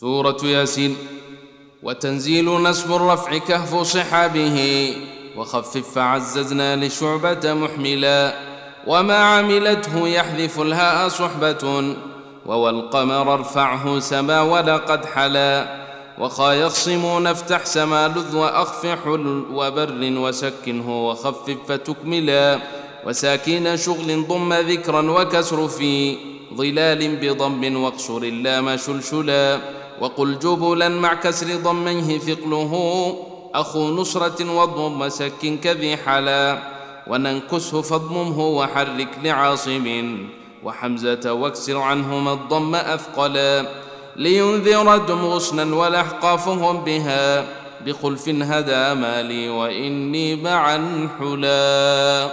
سورة ياسين. وتنزيل نسب الرفع كهف صحابه. وخفف فعززنا لشعبة محملا. وما عملته يحذف الهاء صحبة. ووالقمر ارفعه سما ولقد حلا. وخا يخصمون افتح سما لذ وأخف حل وبر وسكنه وخفف فتكملا. وساكين شغل ضم ذكرا وكسر في. ظلال بضم واقصر اللام شلشلا وقل جبلا مع كسر ضميه ثقله أخو نصرة وضم سك كذي حلا وننكسه فاضممه وحرك لعاصم وحمزة واكسر عنهما الضم أثقلا لينذر دم غصنا ولحقافهم بها بخلف هدى مالي وإني معا حلا